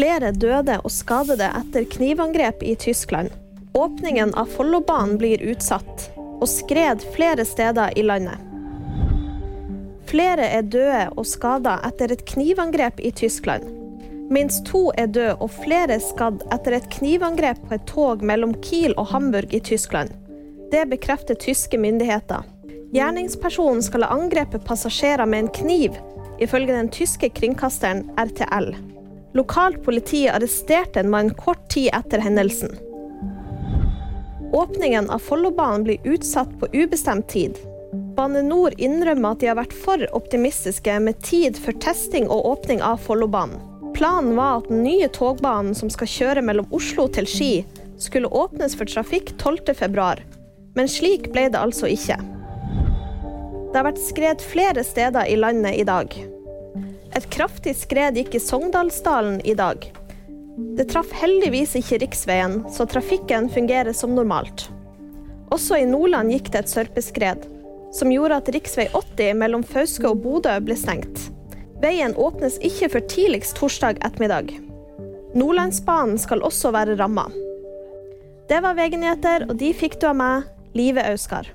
Flere døde og skadede etter knivangrep i Tyskland. Åpningen av Follobanen blir utsatt, og skred flere steder i landet. Flere er døde og skada etter et knivangrep i Tyskland. Minst to er døde og flere er skadd etter et knivangrep på et tog mellom Kiel og Hamburg i Tyskland. Det bekrefter tyske myndigheter. Gjerningspersonen skal ha angrepet passasjerer med en kniv, ifølge den tyske kringkasteren RTL. Lokalt politi arresterte en mann kort tid etter hendelsen. Åpningen av Follobanen blir utsatt på ubestemt tid. Bane Nor innrømmer at de har vært for optimistiske med tid for testing og åpning av Follobanen. Planen var at den nye togbanen som skal kjøre mellom Oslo til Ski, skulle åpnes for trafikk 12.2, men slik ble det altså ikke. Det har vært skred flere steder i landet i dag. Et kraftig skred gikk i Sogndalsdalen i dag. Det traff heldigvis ikke riksveien, så trafikken fungerer som normalt. Også i Nordland gikk det et sørpeskred, som gjorde at rv. 80 mellom Fauske og Bodø ble stengt. Veien åpnes ikke før tidligst torsdag ettermiddag. Nordlandsbanen skal også være ramma. Det var VG-nyheter, og de fikk du av meg, Live Auskar.